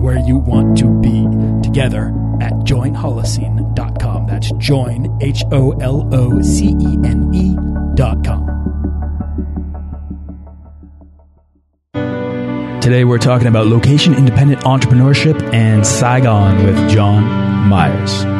where you want to be together at joinholocene.com. That's join, H O L O C E N E.com. Today we're talking about location independent entrepreneurship and Saigon with Jon Myers.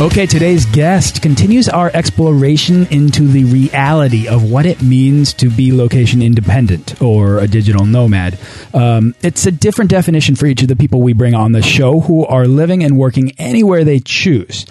Okay, today's guest continues our exploration into the reality of what it means to be location independent or a digital nomad. Um, it's a different definition for each of the people we bring on the show who are living and working anywhere they choose.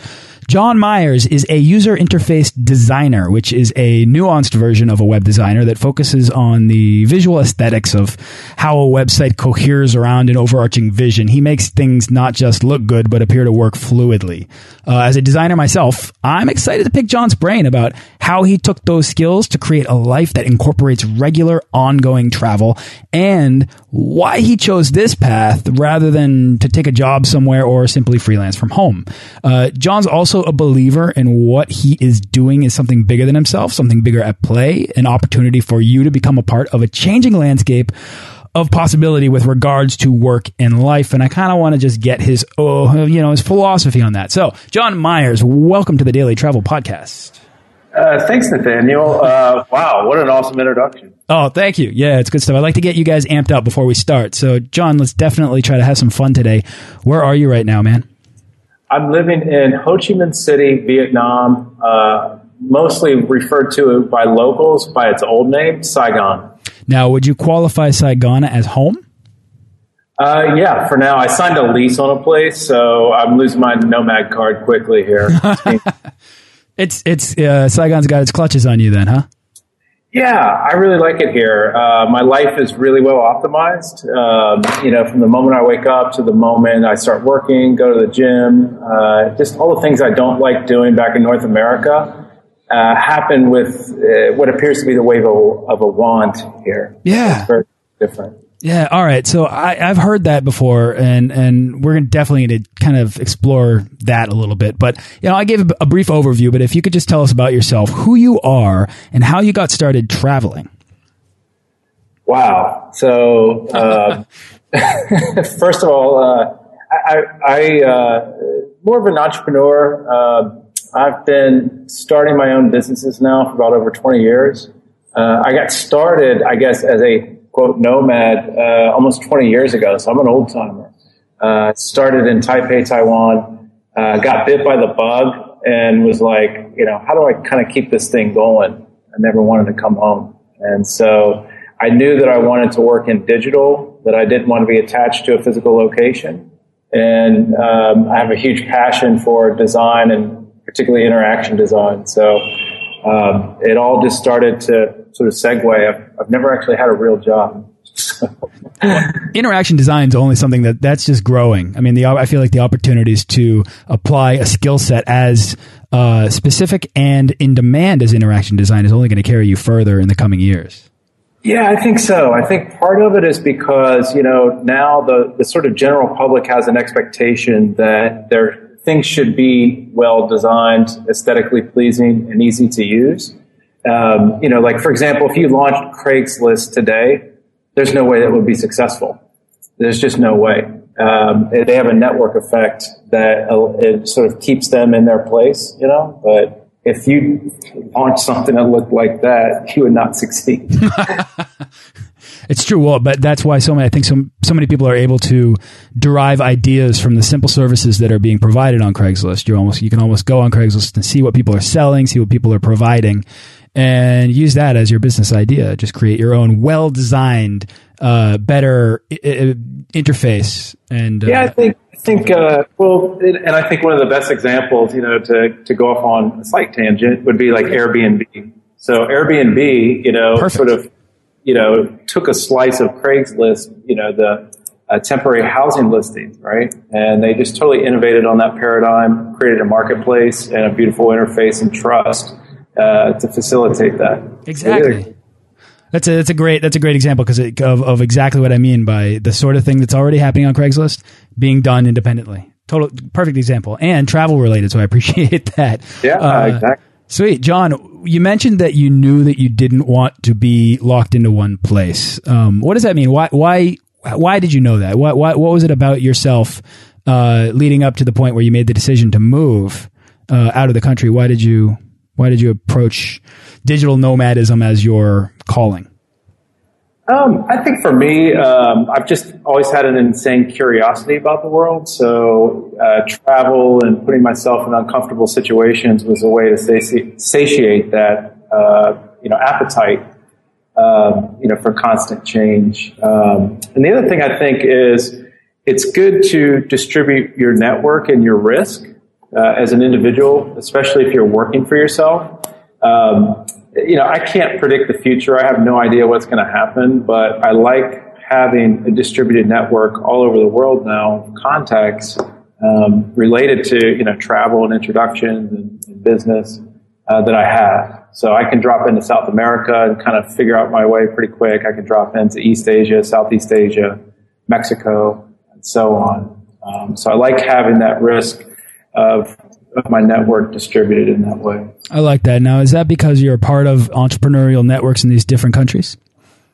Jon Myers is a user interface designer, which is a nuanced version of a web designer that focuses on the visual aesthetics of how a website coheres around an overarching vision. He makes things not just look good, but appear to work fluidly. Uh, as a designer myself, I'm excited to pick Jon's brain about how he took those skills to create a life that incorporates regular, ongoing travel and why he chose this path rather than to take a job somewhere or simply freelance from home. Uh, Jon's also a believer in what he is doing is something bigger than himself, something bigger at play, an opportunity for you to become a part of a changing landscape of possibility with regards to work and life. And I kind of want to just get his, oh, you know, his philosophy on that. So, Jon Myers, welcome to the Daily Travel Podcast. Uh, thanks, Nathaniel. Uh, wow, what an awesome introduction. Oh, thank you. Yeah, it's good stuff. I'd like to get you guys amped up before we start. So, Jon, let's definitely try to have some fun today. Where are you right now, man? I'm living in Ho Chi Minh City, Vietnam, uh, mostly referred to by locals by its old name, Saigon. Now, would you qualify Saigon as home? Uh, yeah, for now. I signed a lease on a place, so I'm losing my nomad card quickly here. It's it's uh, Saigon's got its clutches on you then, huh? Yeah, I really like it here. Uh, my life is really well optimized. Um, you know, from the moment I wake up to the moment I start working, go to the gym, uh, just all the things I don't like doing back in North America uh, happen with uh, what appears to be the wave of, of a wand here. Yeah, it's very different. Yeah. All right. So I, have heard that before, and and we're definitely going to kind of explore that a little bit. But you know, I gave a, brief overview, but if you could just tell us about yourself, who you are, and how you got started traveling. Wow. So uh, first of all, uh, I, I uh, more of an entrepreneur. Uh, I've been starting my own businesses now for about over twenty years. Uh, I got started, I guess, as a quote nomad uh, almost 20 years ago, so I'm an old timer. Uh, started in Taipei, Taiwan, uh, got bit by the bug, and was like, you know, how do I kind of keep this thing going? I never wanted to come home, and so I knew that I wanted to work in digital, that I didn't want to be attached to a physical location, and um, I have a huge passion for design and particularly interaction design. So um, it all just started to sort of segue. I've, I've never actually had a real job. interaction design is only something that that's just growing. I mean, the I feel like the opportunities to apply a skill set as uh, specific and in demand as interaction design is only going to carry you further in the coming years. Yeah, I think so. I think part of it is because you know now the the sort of general public has an expectation that their things should be well designed, aesthetically pleasing, and easy to use. Um, you know, like for example, if you launched Craigslist today, there's no way that would be successful. There's just no way. um, they have a network effect that uh, it sort of keeps them in their place, you know. But if you launch something that looked like that, you would not succeed. it's true. Well, but that's why so many, I think so, so many people are able to derive ideas from the simple services that are being provided on Craigslist. You almost, you can almost go on Craigslist and see what people are selling, see what people are providing and use that as your business idea. Just create your own well designed, uh, better interface. And uh, yeah, I think I think uh, well, and I think one of the best examples, you know, to to go off on a slight tangent would be like Airbnb. So Airbnb, you know, Perfect. sort of, you know, took a slice of Craigslist, you know, the uh, temporary housing listings, right? And they just totally innovated on that paradigm, created a marketplace and a beautiful interface and trust uh, to facilitate that. Exactly. That's a that's a great that's a great example because of of exactly what I mean by the sort of thing that's already happening on Craigslist being done independently. Total perfect example and travel related. So I appreciate that. Yeah, uh, exactly. Sweet, Jon. You mentioned that you knew that you didn't want to be locked into one place. Um, what does that mean? Why why why did you know that? What what what was it about yourself uh, leading up to the point where you made the decision to move uh, out of the country? Why did you why did you approach digital nomadism as your calling? Um, I think for me, um, I've just always had an insane curiosity about the world. So uh, travel and putting myself in uncomfortable situations was a way to sati satiate that, uh, you know, appetite, um, you know, for constant change. Um, and the other thing I think is it's good to distribute your network and your risk uh, as an individual, especially if you're working for yourself. Um, you know, I can't predict the future. I have no idea what's going to happen, but I like having a distributed network all over the world now, contacts um, related to you know travel and introductions and, and business uh, that I have. So I can drop into South America and kind of figure out my way pretty quick. I can drop into East Asia, Southeast Asia, Mexico, and so on. Um, so I like having that risk of, of my network distributed in that way. I like that. Now, is that because you're a part of entrepreneurial networks in these different countries?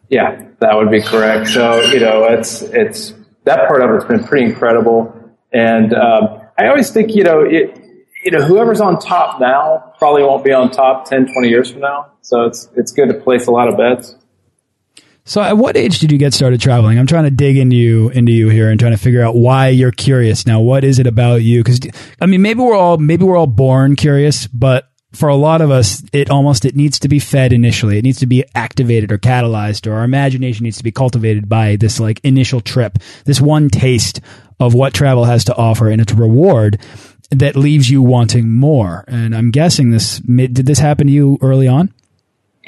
Yeah, that would be correct. So, you know, it's, it's, that part of it's been pretty incredible. And, um, I always think, you know, it, you know, whoever's on top now probably won't be on top 10, 20 years from now. So it's, it's good to place a lot of bets. So, at what age did you get started traveling? I'm trying to dig into you into you here and trying to figure out why you're curious now. What is it about you? Because I mean, maybe we're all maybe we're all born curious, but for a lot of us, it almost it needs to be fed initially. It needs to be activated or catalyzed, or our imagination needs to be cultivated by this like initial trip, this one taste of what travel has to offer, and its reward that leaves you wanting more. And I'm guessing this did this happen to you early on?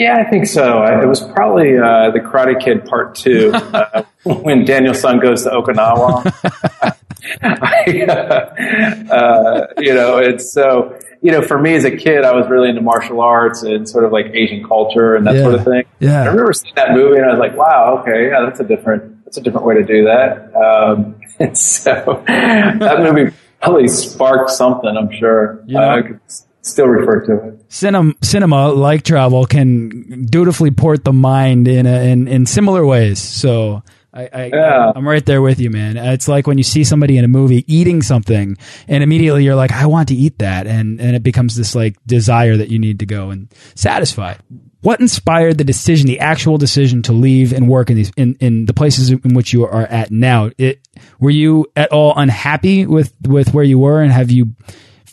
Yeah, I think so. It was probably uh, the Karate Kid Part Two uh, when Daniel San goes to Okinawa. I, uh, uh, you know, it's so. You know, for me as a kid, I was really into martial arts and sort of like Asian culture and that yeah. sort of thing. Yeah. I remember seeing that movie and I was like, "Wow, okay, yeah, that's a different, that's a different way to do that." Um, and so that movie probably sparked something. I'm sure. You know, still refer to it. Cinema, cinema, like travel, can dutifully port the mind in a, in, in similar ways. So I, I, yeah. I'm right there with you, man. It's like when you see somebody in a movie eating something, and immediately you're like, I want to eat that, and and it becomes this like desire that you need to go and satisfy. What inspired the decision, the actual decision to leave and work in these in, in the places in which you are at now? It were you at all unhappy with with where you were, and have you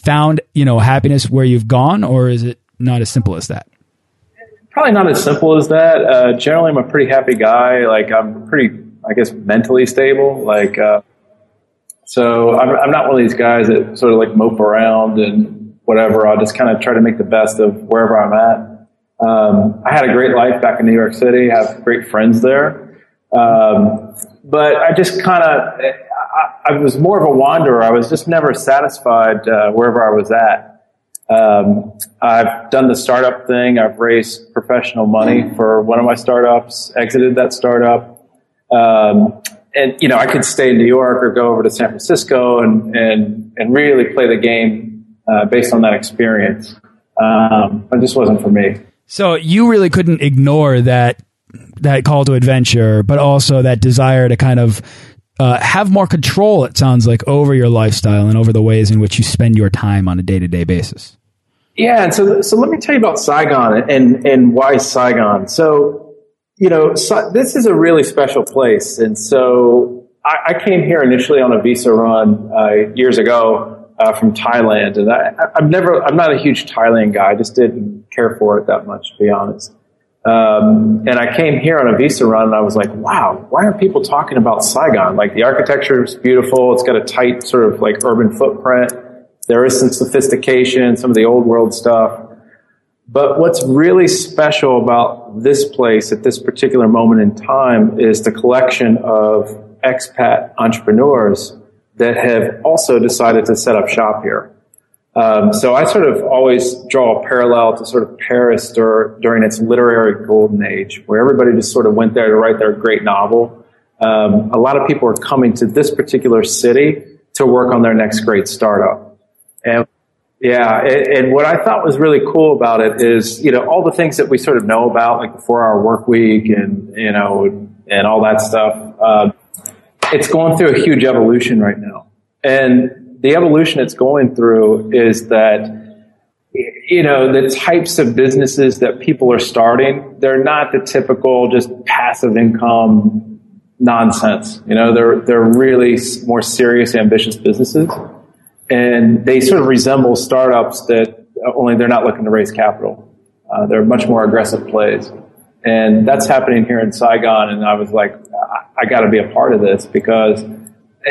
found, you know, happiness where you've gone, or is it not as simple as that? Probably not as simple as that. Uh, generally, I'm a pretty happy guy. Like I'm pretty, I guess, mentally stable. Like, uh, so I'm, I'm not one of these guys that sort of like mope around and whatever. I'll just kind of try to make the best of wherever I'm at. Um, I had a great life back in New York City. have great friends there. Um, but I just kind of, I, I, was more of a wanderer. I was just never satisfied uh, wherever I was at. Um, I've done the startup thing. I've raised professional money for one of my startups, exited that startup. Um, and, you know, I could stay in New York or go over to San Francisco and, and, and really play the game uh, based on that experience. Um, but just wasn't for me. So you really couldn't ignore that that call to adventure, but also that desire to kind of uh, have more control. It sounds like over your lifestyle and over the ways in which you spend your time on a day to day basis. Yeah, and so so let me tell you about Saigon and and why Saigon. So you know, so, this is a really special place, and so I, I came here initially on a visa run uh, years ago uh, from Thailand, and I, I've never I'm not a huge Thailand guy. I just didn't care for it that much, to be honest. Um, and I came here on a visa run and I was like, wow, why are people talking about Saigon? Like the architecture is beautiful. It's got a tight sort of like urban footprint. There is some sophistication, some of the old world stuff. But what's really special about this place at this particular moment in time is the collection of expat entrepreneurs that have also decided to set up shop here. Um, so I sort of always draw a parallel to sort of Paris dur- during its literary golden age, where everybody just sort of went there to write their great novel. Um, a lot of people are coming to this particular city to work on their next great startup. And yeah, and, and, what I thought was really cool about it is, you know, all the things that we sort of know about, like the four-hour work week and you know, and all that stuff. Uh, it's going through a huge evolution right now, and the evolution it's going through is that you know the types of businesses that people are starting they're not the typical just passive income nonsense. You know they're they're really more serious ambitious businesses. And they sort of resemble startups that only they're not looking to raise capital. Uh, they're much more aggressive plays. And that's happening here in saigon. And i was like i, I got to be a part of this because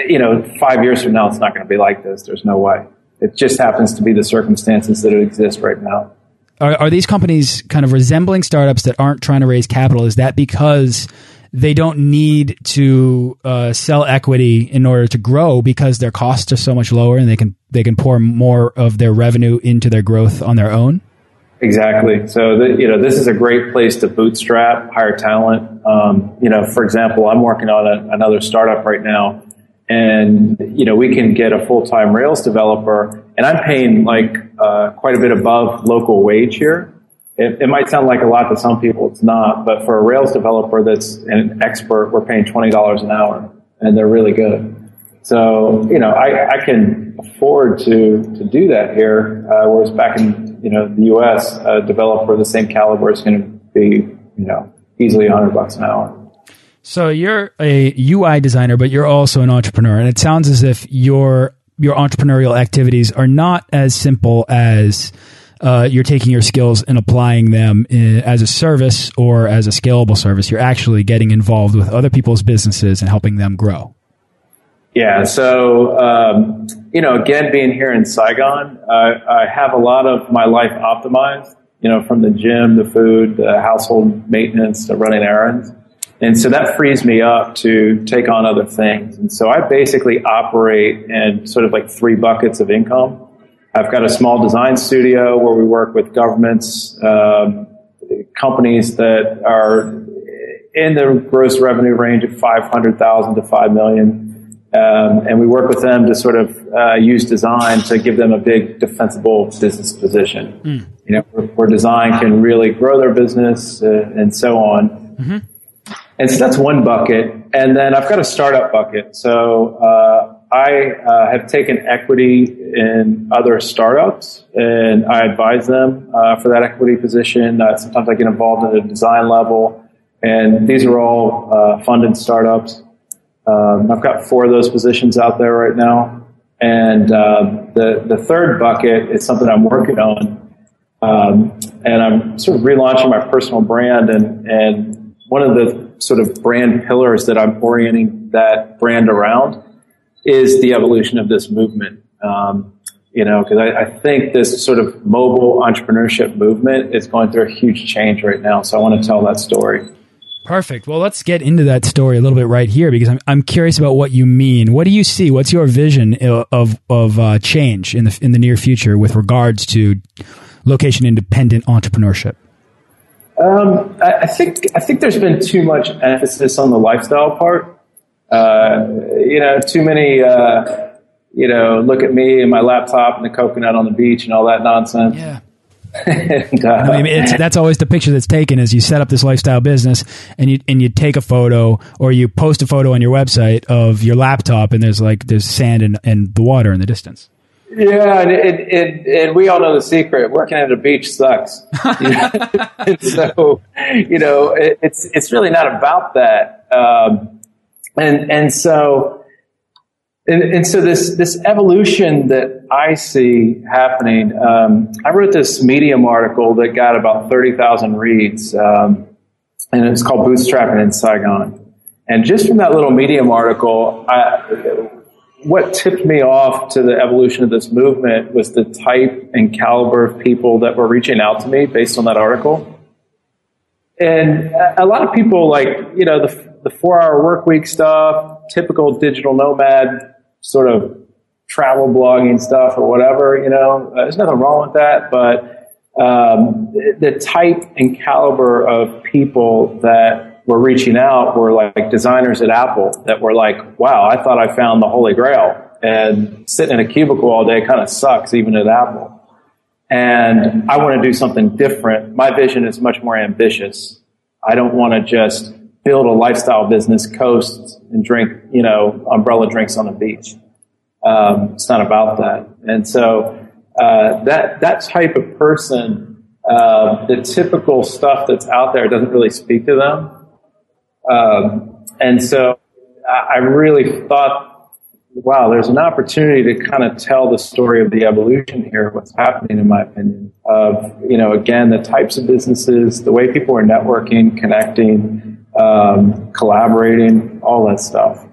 you know, five years from now, it's not going to be like this. There's no way. It just happens to be the circumstances that it exist right now. Are, are these companies kind of resembling startups that aren't trying to raise capital? Is that because they don't need to uh, sell equity in order to grow because their costs are so much lower and they can they can pour more of their revenue into their growth on their own? Exactly. So, the, you know, this is a great place to bootstrap, hire talent. Um, you know, for example, I'm working on a, another startup right now and you know we can get a full-time Rails developer, and I'm paying like uh, quite a bit above local wage here. It, it, might sound like a lot to some people, it's not, but for a Rails developer that's an expert, we're paying twenty dollars an hour, and they're really good. So you know I, I can afford to to do that here, uh, whereas back in you know the U.S., a developer of the same caliber is going to be you know easily hundred bucks an hour. So you're a UI designer, but you're also an entrepreneur, and it sounds as if your your entrepreneurial activities are not as simple as uh, you're taking your skills and applying them in, as a service or as a scalable service. You're actually getting involved with other people's businesses and helping them grow. Yeah. So, um, you know, again, being here in Saigon, uh, I have a lot of my life optimized, you know, from the gym, the food, the household maintenance, to running errands. And so that frees me up to take on other things. And so I basically operate in sort of like three buckets of income. I've got a small design studio where we work with governments, um, companies that are in the gross revenue range of 500,000 to 5 million. Um, and we work with them to sort of uh, use design to give them a big defensible business position. Mm. You know, where, where, design can really grow their business uh, and so on. Mm-hmm. And so that's one bucket. And then I've got a startup bucket. So uh, I uh, have taken equity in other startups and I advise them uh, for that equity position. Uh, sometimes I get involved at a design level. And these are all uh, funded startups. Um, I've got four of those positions out there right now. And uh, the, the third bucket is something I'm working on. Um, and I'm sort of relaunching my personal brand and, and one of the sort of brand pillars that I'm orienting that brand around is the evolution of this movement. Um, you know, because I, I, think this sort of mobile entrepreneurship movement is going through a huge change right now. So I want to tell that story. Perfect. Well, let's get into that story a little bit right here because I'm, I'm curious about what you mean. What do you see? What's your vision of of uh, change in the in the near future with regards to location independent entrepreneurship? Um, I, I, think I think there's been too much emphasis on the lifestyle part. Uh, you know, too many. Uh, you know, look at me and my laptop and the coconut on the beach and all that nonsense. Yeah. and, uh, I mean, that's always the picture that's taken is you set up this lifestyle business and you and you take a photo or you post a photo on your website of your laptop and there's like there's sand and, and the water in the distance. Yeah, and, it, it, and we all know the secret. Working at a beach sucks. so, you know, it, it's it's really not about that. Um, and and so and, and, so this this evolution that I see happening, um, I wrote this Medium article that got about thirty thousand reads, um, and it's called "Bootstrapping in Saigon." And just from that little Medium article, I, what tipped me off to the evolution of this movement was the type and caliber of people that were reaching out to me based on that article. And a lot of people, like you know, the the four hour work week stuff, typical digital nomad sort of travel blogging stuff or whatever, you know, uh, there's nothing wrong with that, but um, the type and caliber of people that were reaching out were like designers at Apple that were like, wow, I thought I found the holy grail. And sitting in a cubicle all day kind of sucks, even at Apple. And I want to do something different. My vision is much more ambitious. I don't want to just build a lifestyle business, coast and drink, you know, umbrella drinks on the beach. Um, it's not about that. And so uh, that that type of person, uh, the typical stuff that's out there doesn't really speak to them. Um, and so I really thought, wow, there's an opportunity to kind of tell the story of the evolution here, what's happening, in my opinion, of, you know, again, the types of businesses, the way people are networking, connecting, um, collaborating, all that stuff.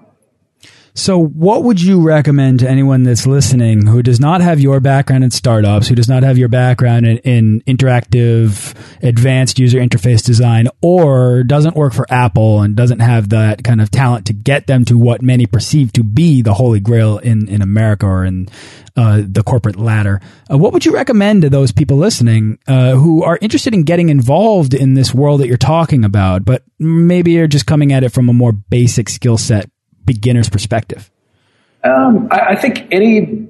So, what would you recommend to anyone that's listening who does not have your background in startups, who does not have your background in, in, interactive, advanced user interface design, or doesn't work for Apple and doesn't have that kind of talent to get them to what many perceive to be the holy grail in, in America or in uh, the corporate ladder? Uh, what would you recommend to those people listening uh, who are interested in getting involved in this world that you're talking about, but maybe you're just coming at it from a more basic skill set beginner's perspective? Um, I, I, think any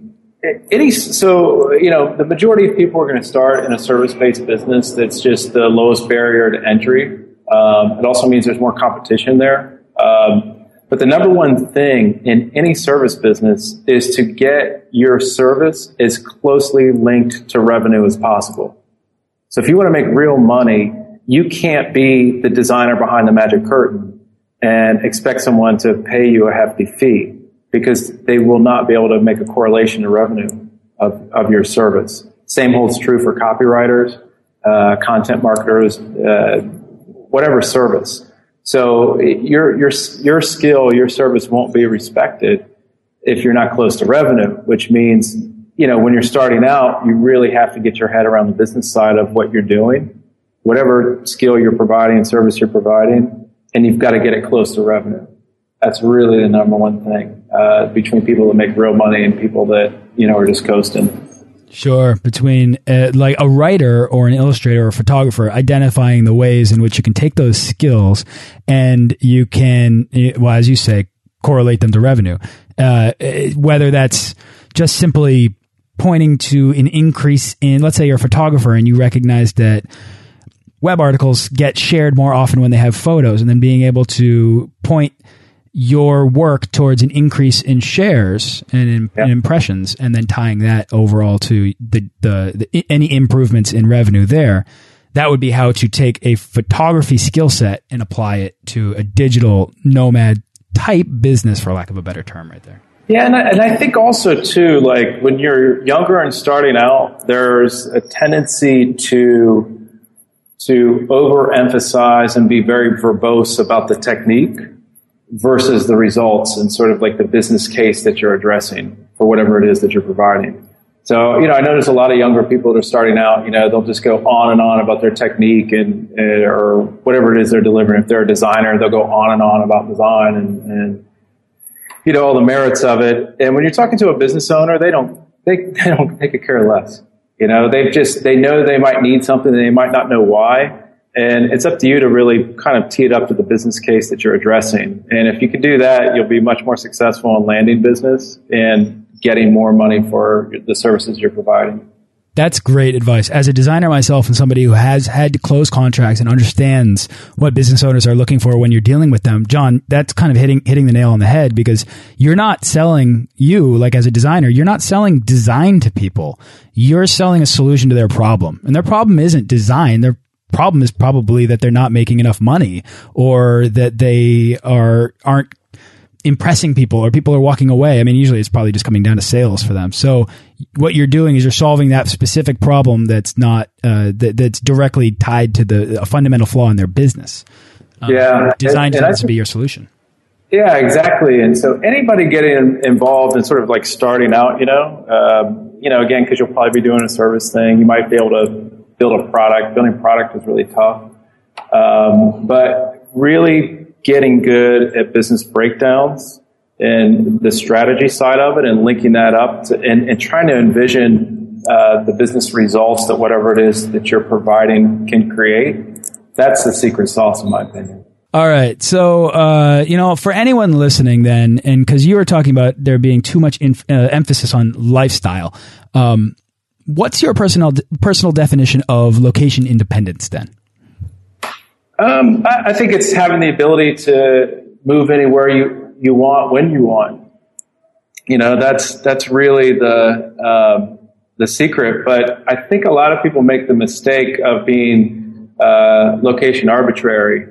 any so you know the majority of people are going to start in a service based business that's just the lowest barrier to entry. Um, it also means there's more competition there. Um, but the number one thing in any service business is to get your service as closely linked to revenue as possible. So if you want to make real money, you can't be the designer behind the magic curtain and expect someone to pay you a hefty fee because they will not be able to make a correlation to revenue of, of your service. Same holds true for copywriters, uh, content marketers, uh, whatever service. So your, your, your skill, your service won't be respected if you're not close to revenue, which means, you know, when you're starting out, you really have to get your head around the business side of what you're doing. Whatever skill you're providing, service you're providing, and you've got to get it close to revenue. That's really the number one thing uh, between people that make real money and people that you know are just coasting. Sure, between uh, like a writer or an illustrator or a photographer, identifying the ways in which you can take those skills and you can, well, as you say, correlate them to revenue. Uh, whether that's just simply pointing to an increase in, let's say you're a photographer and you recognize that web articles get shared more often when they have photos and then being able to point your work towards an increase in shares and in, yep. in impressions and then tying that overall to the, the, the, any improvements in revenue there that would be how to take a photography skill set and apply it to a digital nomad type business for lack of a better term right there yeah, and I, and I, think also too, like when you're younger and starting out, there's a tendency to to overemphasize and be very verbose about the technique versus the results and sort of like the business case that you're addressing for whatever it is that you're providing. So, you know, I notice a lot of younger people that are starting out, you know, they'll just go on and on about their technique and, eh, or whatever it is they're delivering. If they're a designer, they'll go on and on about design and, and, you know, all the merits of it. And when you're talking to a business owner, they don't, they, they don't, they could care less. You know, they've just, they know they might need something and they might not know why. And it's up to you to really kind of tee it up to the business case that you're addressing. And if you can do that, you'll be much more successful in landing business and getting more money for the services you're providing. That's great advice. As a designer myself and somebody who has had to close contracts and understands what business owners are looking for when you're dealing with them, Jon, that's kind of hitting hitting the nail on the head because you're not selling you like as a designer, you're not selling design to people. You're selling a solution to their problem. And their problem isn't design. Their problem is probably that they're not making enough money or that they are aren't impressing people or people are walking away. I mean, usually it's probably just coming down to sales for them. So what you're doing is you're solving that specific problem that's not uh, that, that's directly tied to the a fundamental flaw in their business. Um, yeah, design tends to be your solution. Yeah, exactly. And so anybody getting involved in sort of like starting out, you know, um, you know, again, because you'll probably be doing a service thing, you might be able to build a product. Building product is really tough, um, but really getting good at business breakdowns and the strategy side of it and linking that up to, and, and trying to envision uh, the business results that whatever it is that you're providing can create. That's the secret sauce, in my opinion. All right. So, uh, you know, for anyone listening then, and because you were talking about there being too much uh, emphasis on lifestyle, um, what's your personal personal definition of location independence then? Um, I, I, think it's having the ability to move anywhere you, you want when you want. You know, that's that's really the um, the secret. But I think a lot of people make the mistake of being uh, location arbitrary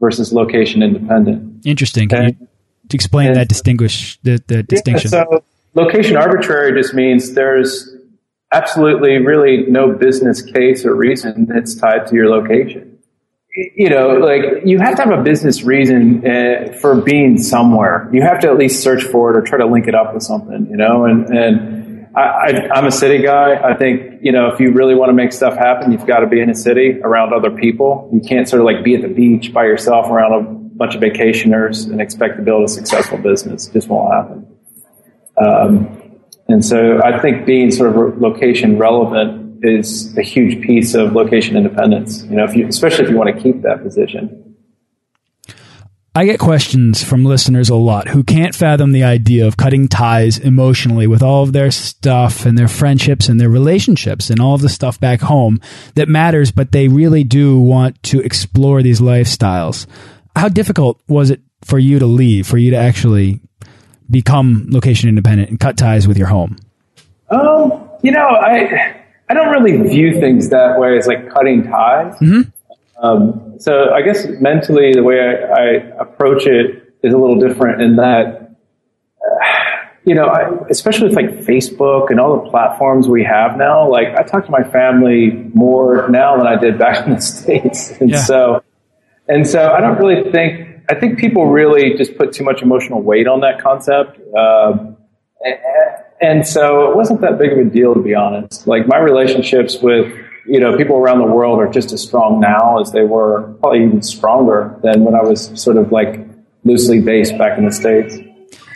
versus location independent. Interesting. Can and, you explain and, that distinguish the, the distinction? So location arbitrary just means there's absolutely really no business case or reason that's tied to your location you know, like you have to have a business reason uh, for being somewhere. You have to at least search for it or try to link it up with something, you know. And and I, am a city guy. I think you know if you really want to make stuff happen, you've got to be in a city around other people. You can't sort of like be at the beach by yourself around a bunch of vacationers and expect to build a successful business. It just won't happen. Um, and so I think being sort of location relevant is a huge piece of location independence. You know, if you, especially if you want to keep that position. I get questions from listeners a lot who can't fathom the idea of cutting ties emotionally with all of their stuff and their friendships and their relationships and all of the stuff back home that matters, but they really do want to explore these lifestyles. How difficult was it for you to leave, for you to actually become location independent and cut ties with your home? Um, you know, I I don't really view things that way as like cutting ties. Mm-hmm. Um, so I guess mentally, the way I, I, approach it is a little different in that, uh, you know, I, especially with like Facebook and all the platforms we have now. Like I talk to my family more now than I did back in the states, and yeah. so, and so I don't really think. I think people really just put too much emotional weight on that concept. Uh, and so it wasn't that big of a deal, to be honest. Like my relationships with, you know, people around the world are just as strong now as they were, probably even stronger than when I was sort of like loosely based back in the States.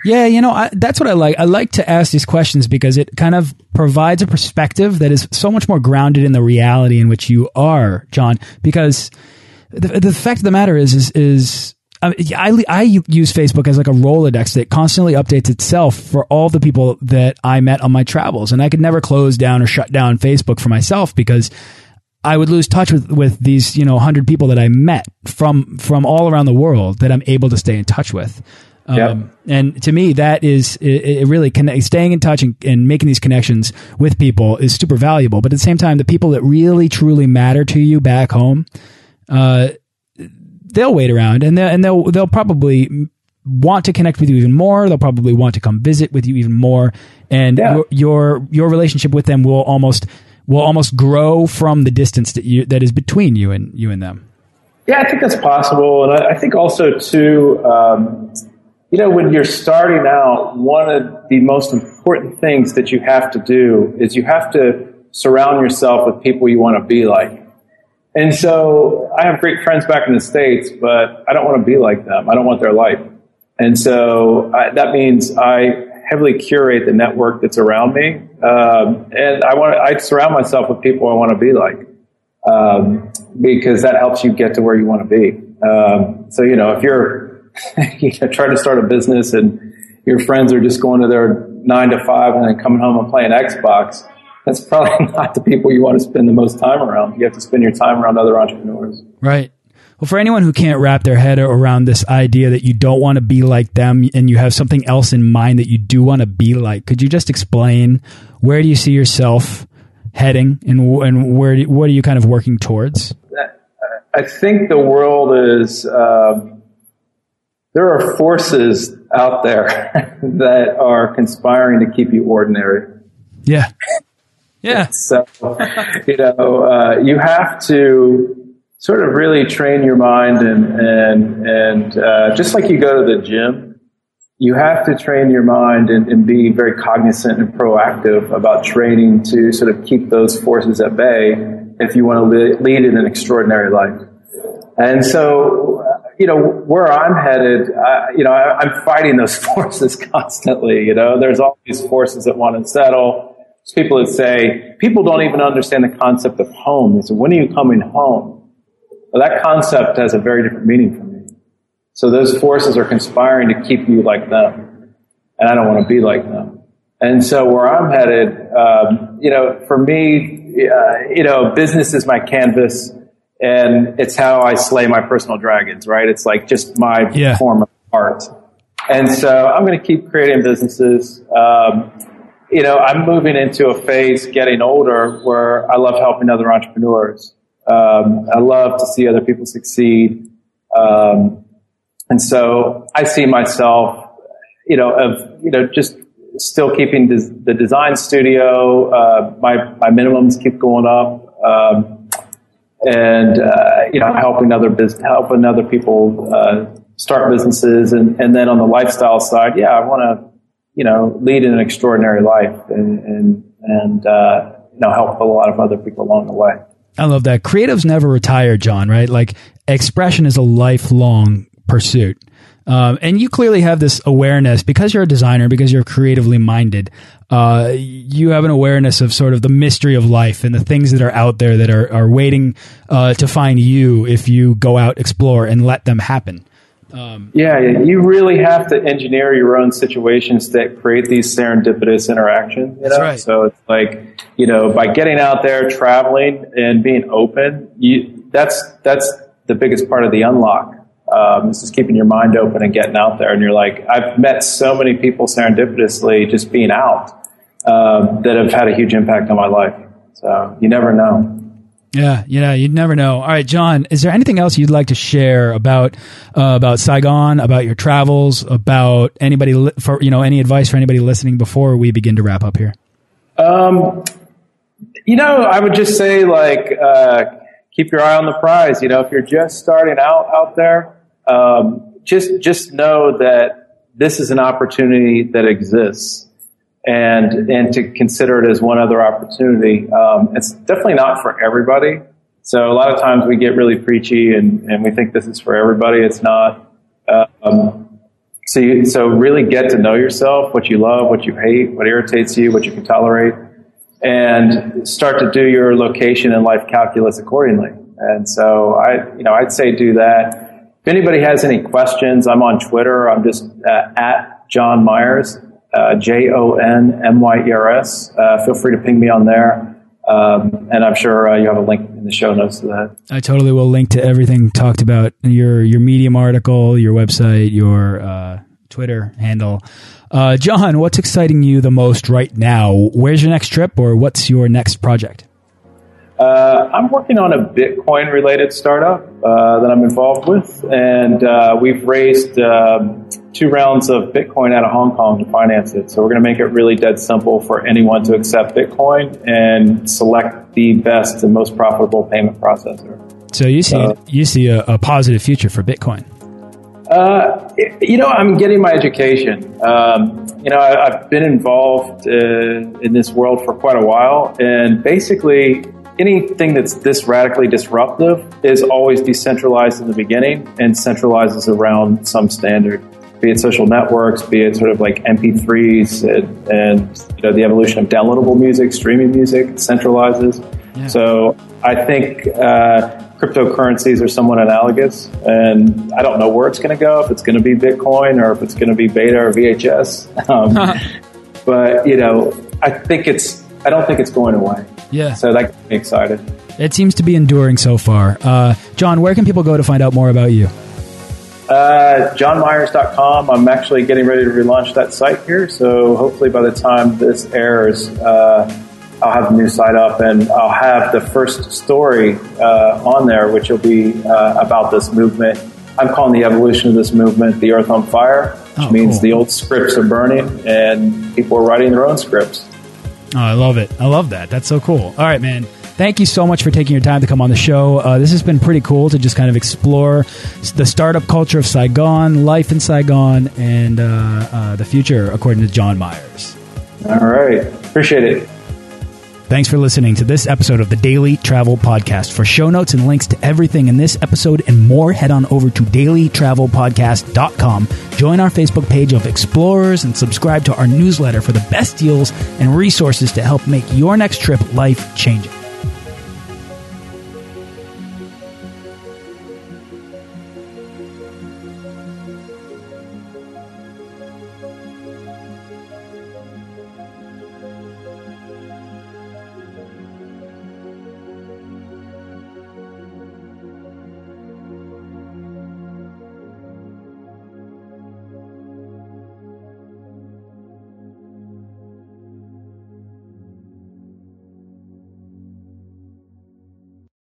Yeah, you know, I, that's what I like. I like to ask these questions because it kind of provides a perspective that is so much more grounded in the reality in which you are, Jon. Because the, the fact of the matter is, is, is I, I use Facebook as like a Rolodex that constantly updates itself for all the people that I met on my travels. And I could never close down or shut down Facebook for myself because I would lose touch with, with these, you know, hundred people that I met from, from all around the world that I'm able to stay in touch with. Um, yep. and to me, that is, it, it really connect, staying in touch and, and, making these connections with people is super valuable. But at the same time, the people that really truly matter to you back home, uh, they'll wait around and they'll, and they'll they'll probably want to connect with you even more. They'll probably want to come visit with you even more, and yeah. your, your your relationship with them will almost will almost grow from the distance that you that is between you and you and them. Yeah, I think that's possible, and I, I think also too. Um, you know, when you're starting out, one of the most important things that you have to do is you have to surround yourself with people you want to be like. And so I have great friends back in the States, but I don't want to be like them. I don't want their life. And so I, that means I heavily curate the network that's around me. Um, and I want I surround myself with people I want to be like. Um, because that helps you get to where you want to be. Um, so, you know, if you're you know, trying to start a business and your friends are just going to their nine to five and then coming home and playing Xbox, that's probably not the people you want to spend the most time around. You have to spend your time around other entrepreneurs. Right. Well, for anyone who can't wrap their head around this idea that you don't want to be like them and you have something else in mind that you do want to be like, could you just explain where do you see yourself heading and, and where do, what are you kind of working towards? I think the world is, um, there are forces out there that are conspiring to keep you ordinary. Yeah. Yeah. so, you know, uh, you have to sort of really train your mind and and and uh, just like you go to the gym, you have to train your mind and, and, be very cognizant and proactive about training to sort of keep those forces at bay if you want to lead in an extraordinary life. And so, you know, where I'm headed, uh, you know, I, I'm fighting those forces constantly. You know, there's all these forces that want to settle. People that say people don't even understand the concept of home. They say, "When are you coming home?" Well, that concept has a very different meaning for me. So those forces are conspiring to keep you like them. And I don't want to be like them. And so where I'm headed, um, you know, for me, uh, you know, business is my canvas and it's how I slay my personal dragons, right? It's like just my yeah. form of art. And so I'm going to keep creating businesses. Um, you know, I'm moving into a phase getting older where I love helping other entrepreneurs. Um, I love to see other people succeed. Um, and so I see myself, you know, of, you know, just still keeping des- the design studio. Uh, my, my minimums keep going up. Um, and, uh, you know, helping other business, helping other people, uh, start businesses. And, and then on the lifestyle side, yeah, I want to, you know, lead an extraordinary life and, and, and, uh, you know, help a lot of other people along the way. I love that. Creatives never retire, Jon, right? Like expression is a lifelong pursuit. Um, and you clearly have this awareness because you're a designer, because you're creatively minded. Uh, you have an awareness of sort of the mystery of life and the things that are out there that are, are waiting uh, to find you if you go out, explore, and let them happen. Um, yeah, you really have to engineer your own situations that create these serendipitous interactions. You know? Right. So it's like, you know, by getting out there, traveling, and being open, you, that's that's the biggest part of the unlock. Um, is just keeping your mind open and getting out there. And you're like, I've met so many people serendipitously just being out um, that have had a huge impact on my life. So you never know. Yeah, yeah, you'd never know. All right, Jon, is there anything else you'd like to share about uh, about Saigon, about your travels, about anybody for you know any advice for anybody listening before we begin to wrap up here? Um, you know, I would just say like uh, keep your eye on the prize. You know, if you're just starting out out there, um, just just know that this is an opportunity that exists and and to consider it as one other opportunity. Um, it's definitely not for everybody. So a lot of times we get really preachy and, and we think this is for everybody. It's not. Um, so you, so really get to know yourself, what you love, what you hate, what irritates you, what you can tolerate, and start to do your location and life calculus accordingly. And so I, you know, I'd say do that. If anybody has any questions, I'm on Twitter. I'm just uh, at Jon Myers J O N M Y E R S. Uh, feel free to ping me on there. Um, and I'm sure uh, you have a link in the show notes to that. I totally will link to everything talked about your your Medium article, your website, your uh, Twitter handle. Uh, Jon, what's exciting you the most right now? Where's your next trip, or what's your next project? Uh, I'm working on a Bitcoin related startup uh, that I'm involved with, and uh, we've raised um, two rounds of Bitcoin out of Hong Kong to finance it. So we're going to make it really dead simple for anyone to accept Bitcoin and select the best and most profitable payment processor. So you see, you see a, a, positive future for Bitcoin. Uh, you know, I'm getting my education. Um, you know, I, have been involved uh, in this world for quite a while, and basically, anything that's this radically disruptive is always decentralized in the beginning and centralizes around some standard be it social networks, be it sort of like MP3s and, and you know the evolution of downloadable music, streaming music, centralizes. Yeah. So I think uh, cryptocurrencies are somewhat analogous, and I don't know where it's going to go. If it's going to be Bitcoin or if it's going to be Beta or VHS, um, but you know I think it's I don't think it's going away. Yeah. So that gets me excited. It seems to be enduring so far. Uh, Jon, where can people go to find out more about you? Uh, JonMyers.com. I'm actually getting ready to relaunch that site here. So hopefully by the time this airs, uh, I'll have the new site up and I'll have the first story uh, on there, which will be uh, about this movement. I'm calling the evolution of this movement the Earth on Fire, which Oh, means cool. the old scripts are burning and people are writing their own scripts. Oh, I love it. I love that. That's so cool. All right, man. Thank you so much for taking your time to come on the show. Uh, this has been pretty cool to just kind of explore the startup culture of Saigon, life in Saigon, and uh, uh, the future, according to Jon Myers. All right. Appreciate it. Thanks for listening to this episode of the Daily Travel Podcast. For show notes and links to everything in this episode and more, head on over to dailytravelpodcast.com. Join our Facebook page of explorers and subscribe to our newsletter for the best deals and resources to help make your next trip life changing.